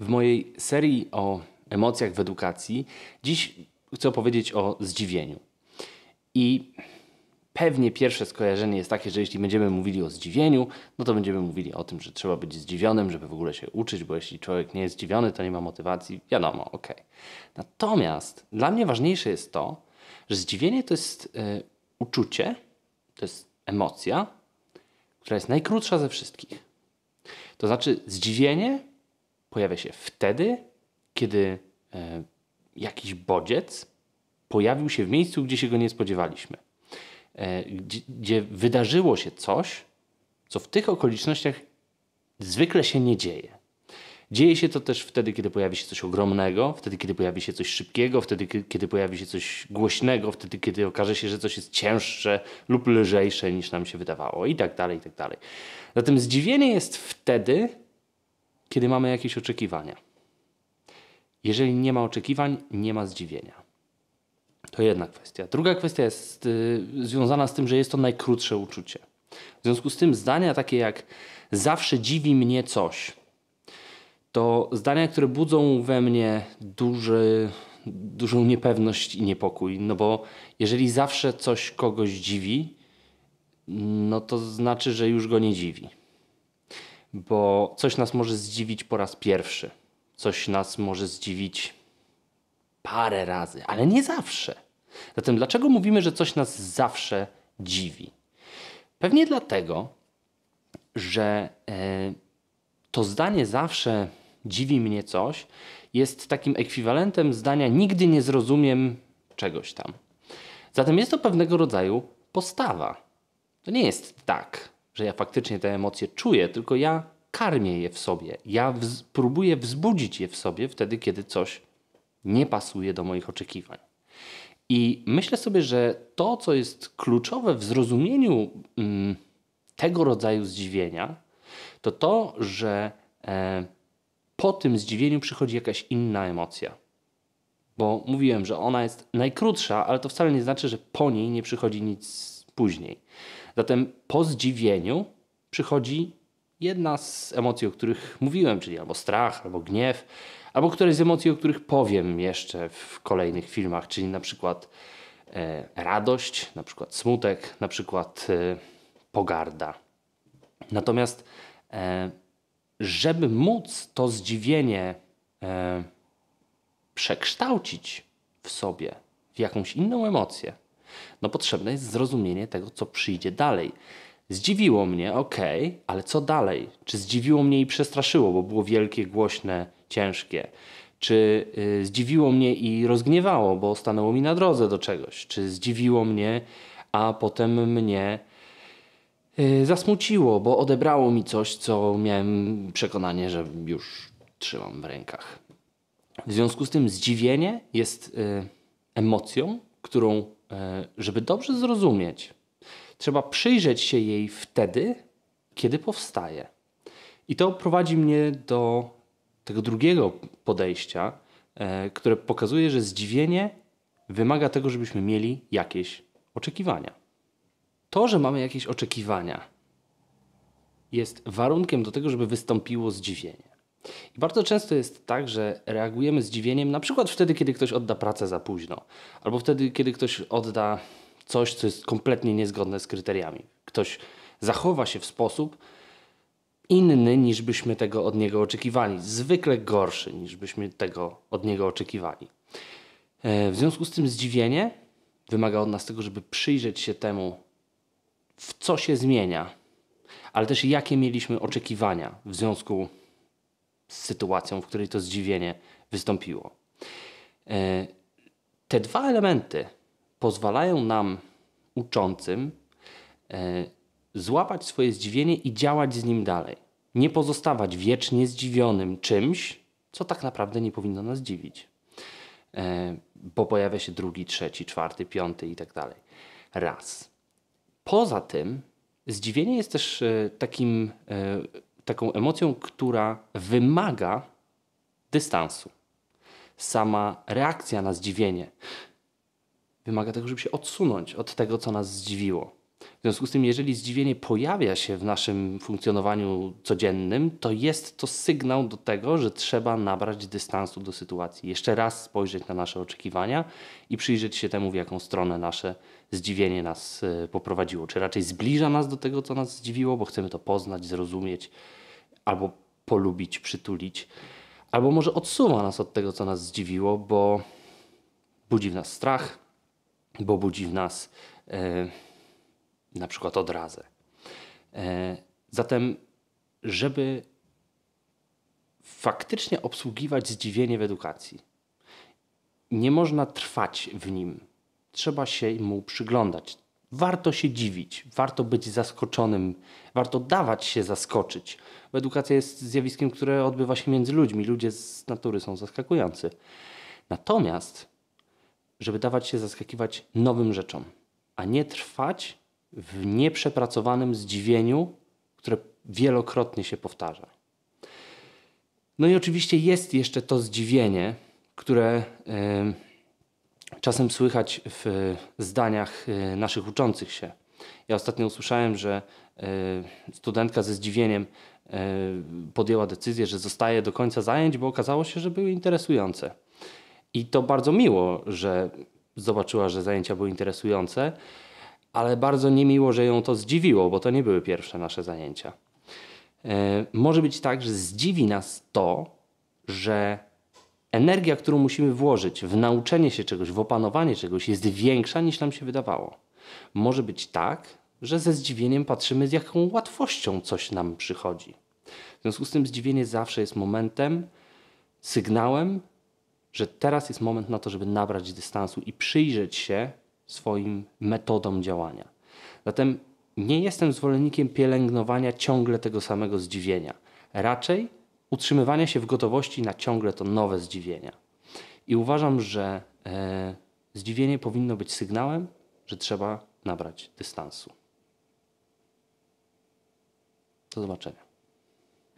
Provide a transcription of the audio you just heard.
w mojej serii o emocjach w edukacji dziś chcę opowiedzieć o zdziwieniu. I pewnie pierwsze skojarzenie jest takie, że jeśli będziemy mówili o zdziwieniu, no to będziemy mówili o tym, że trzeba być zdziwionym, żeby w ogóle się uczyć, bo jeśli człowiek nie jest zdziwiony, to nie ma motywacji. Wiadomo, ok. Natomiast dla mnie ważniejsze jest to, że zdziwienie to jest y, uczucie, to jest emocja, która jest najkrótsza ze wszystkich. To znaczy, zdziwienie pojawia się wtedy, kiedy y, jakiś bodziec pojawił się w miejscu, gdzie się go nie spodziewaliśmy. E, gdzie, gdzie wydarzyło się coś, co w tych okolicznościach zwykle się nie dzieje. Dzieje się to też wtedy, kiedy pojawi się coś ogromnego, wtedy, kiedy pojawi się coś szybkiego, wtedy, kiedy pojawi się coś głośnego, wtedy, kiedy okaże się, że coś jest cięższe lub lżejsze niż nam się wydawało, i tak dalej, i tak dalej. Zatem zdziwienie jest wtedy, kiedy mamy jakieś oczekiwania. Jeżeli nie ma oczekiwań, nie ma zdziwienia. To jedna kwestia. Druga kwestia jest y, związana z tym, że jest to najkrótsze uczucie. W związku z tym zdania takie jak zawsze dziwi mnie coś, to zdania, które budzą we mnie duży, dużą niepewność i niepokój. No bo jeżeli zawsze coś kogoś dziwi, no to znaczy, że już go nie dziwi. Bo coś nas może zdziwić po raz pierwszy. Coś nas może zdziwić parę razy, ale nie zawsze. Zatem dlaczego mówimy, że coś nas zawsze dziwi? Pewnie dlatego, że e, to zdanie zawsze dziwi mnie coś jest takim ekwiwalentem zdania nigdy nie zrozumiem czegoś tam. Zatem jest to pewnego rodzaju postawa. To nie jest tak, że ja faktycznie te emocje czuję, tylko ja karmię je w sobie. Ja wz próbuję wzbudzić je w sobie wtedy, kiedy coś nie pasuje do moich oczekiwań. I myślę sobie, że to, co jest kluczowe w zrozumieniu mm, tego rodzaju zdziwienia, to to, że e, po tym zdziwieniu przychodzi jakaś inna emocja. Bo mówiłem, że ona jest najkrótsza, ale to wcale nie znaczy, że po niej nie przychodzi nic później. Zatem po zdziwieniu przychodzi jedna z emocji, o których mówiłem, czyli albo strach, albo gniew, albo któreś z emocji, o których powiem jeszcze w kolejnych filmach, czyli na przykład e, radość, na przykład smutek, na przykład e, pogarda. Natomiast e, żeby móc to zdziwienie e, przekształcić w sobie w jakąś inną emocję, no potrzebne jest zrozumienie tego, co przyjdzie dalej. Zdziwiło mnie, ok, ale co dalej? Czy zdziwiło mnie i przestraszyło, bo było wielkie, głośne, ciężkie? Czy y, zdziwiło mnie i rozgniewało, bo stanęło mi na drodze do czegoś? Czy zdziwiło mnie, a potem mnie y, zasmuciło, bo odebrało mi coś, co miałem przekonanie, że już trzymam w rękach? W związku z tym zdziwienie jest y, emocją, którą, żeby dobrze zrozumieć, Trzeba przyjrzeć się jej wtedy, kiedy powstaje. I to prowadzi mnie do tego drugiego podejścia, e, które pokazuje, że zdziwienie wymaga tego, żebyśmy mieli jakieś oczekiwania. To, że mamy jakieś oczekiwania, jest warunkiem do tego, żeby wystąpiło zdziwienie. I bardzo często jest tak, że reagujemy zdziwieniem, na przykład wtedy, kiedy ktoś odda pracę za późno, albo wtedy, kiedy ktoś odda coś, co jest kompletnie niezgodne z kryteriami. Ktoś zachowa się w sposób inny niż byśmy tego od niego oczekiwali, zwykle gorszy niż byśmy tego od niego oczekiwali. E, w związku z tym zdziwienie wymaga od nas tego, żeby przyjrzeć się temu, w co się zmienia, ale też jakie mieliśmy oczekiwania w związku z sytuacją, w której to zdziwienie wystąpiło. E, te dwa elementy pozwalają nam, uczącym, e, złapać swoje zdziwienie i działać z nim dalej. Nie pozostawać wiecznie zdziwionym czymś, co tak naprawdę nie powinno nas dziwić. E, bo pojawia się drugi, trzeci, czwarty, piąty i tak dalej. Raz. Poza tym, zdziwienie jest też takim, taką emocją, która wymaga dystansu. Sama reakcja na zdziwienie wymaga tego, żeby się odsunąć od tego, co nas zdziwiło. W związku z tym, jeżeli zdziwienie pojawia się w naszym funkcjonowaniu codziennym, to jest to sygnał do tego, że trzeba nabrać dystansu do sytuacji. Jeszcze raz spojrzeć na nasze oczekiwania i przyjrzeć się temu, w jaką stronę nasze zdziwienie nas e, poprowadziło. Czy raczej zbliża nas do tego, co nas zdziwiło, bo chcemy to poznać, zrozumieć, albo polubić, przytulić, albo może odsuwa nas od tego, co nas zdziwiło, bo budzi w nas strach, bo budzi w nas. Yy, na przykład odrazę. E, zatem, żeby faktycznie obsługiwać zdziwienie w edukacji, nie można trwać w nim. Trzeba się mu przyglądać. Warto się dziwić, warto być zaskoczonym, warto dawać się zaskoczyć. Bo edukacja jest zjawiskiem, które odbywa się między ludźmi. Ludzie z natury są zaskakujący. Natomiast, żeby dawać się zaskakiwać nowym rzeczom, a nie trwać w nieprzepracowanym zdziwieniu, które wielokrotnie się powtarza. No i oczywiście jest jeszcze to zdziwienie, które y, czasem słychać w zdaniach y, naszych uczących się. Ja ostatnio usłyszałem, że y, studentka ze zdziwieniem podjęła decyzję, że zostaje do końca zajęć, bo okazało się, że były interesujące. I to bardzo miło, że zobaczyła, że zajęcia były interesujące ale bardzo niemiło, że ją to zdziwiło, bo to nie były pierwsze nasze zajęcia. E, może być tak, że zdziwi nas to, że energia, którą musimy włożyć w nauczenie się czegoś, w opanowanie czegoś, jest większa niż nam się wydawało. Może być tak, że ze zdziwieniem patrzymy, z jaką łatwością coś nam przychodzi. W związku z tym zdziwienie zawsze jest momentem, sygnałem, że teraz jest moment na to, żeby nabrać dystansu i przyjrzeć się swoim metodom działania. Zatem nie jestem zwolennikiem pielęgnowania ciągle tego samego zdziwienia. Raczej utrzymywania się w gotowości na ciągle to nowe zdziwienia. I uważam, że e, zdziwienie powinno być sygnałem, że trzeba nabrać dystansu. Do zobaczenia.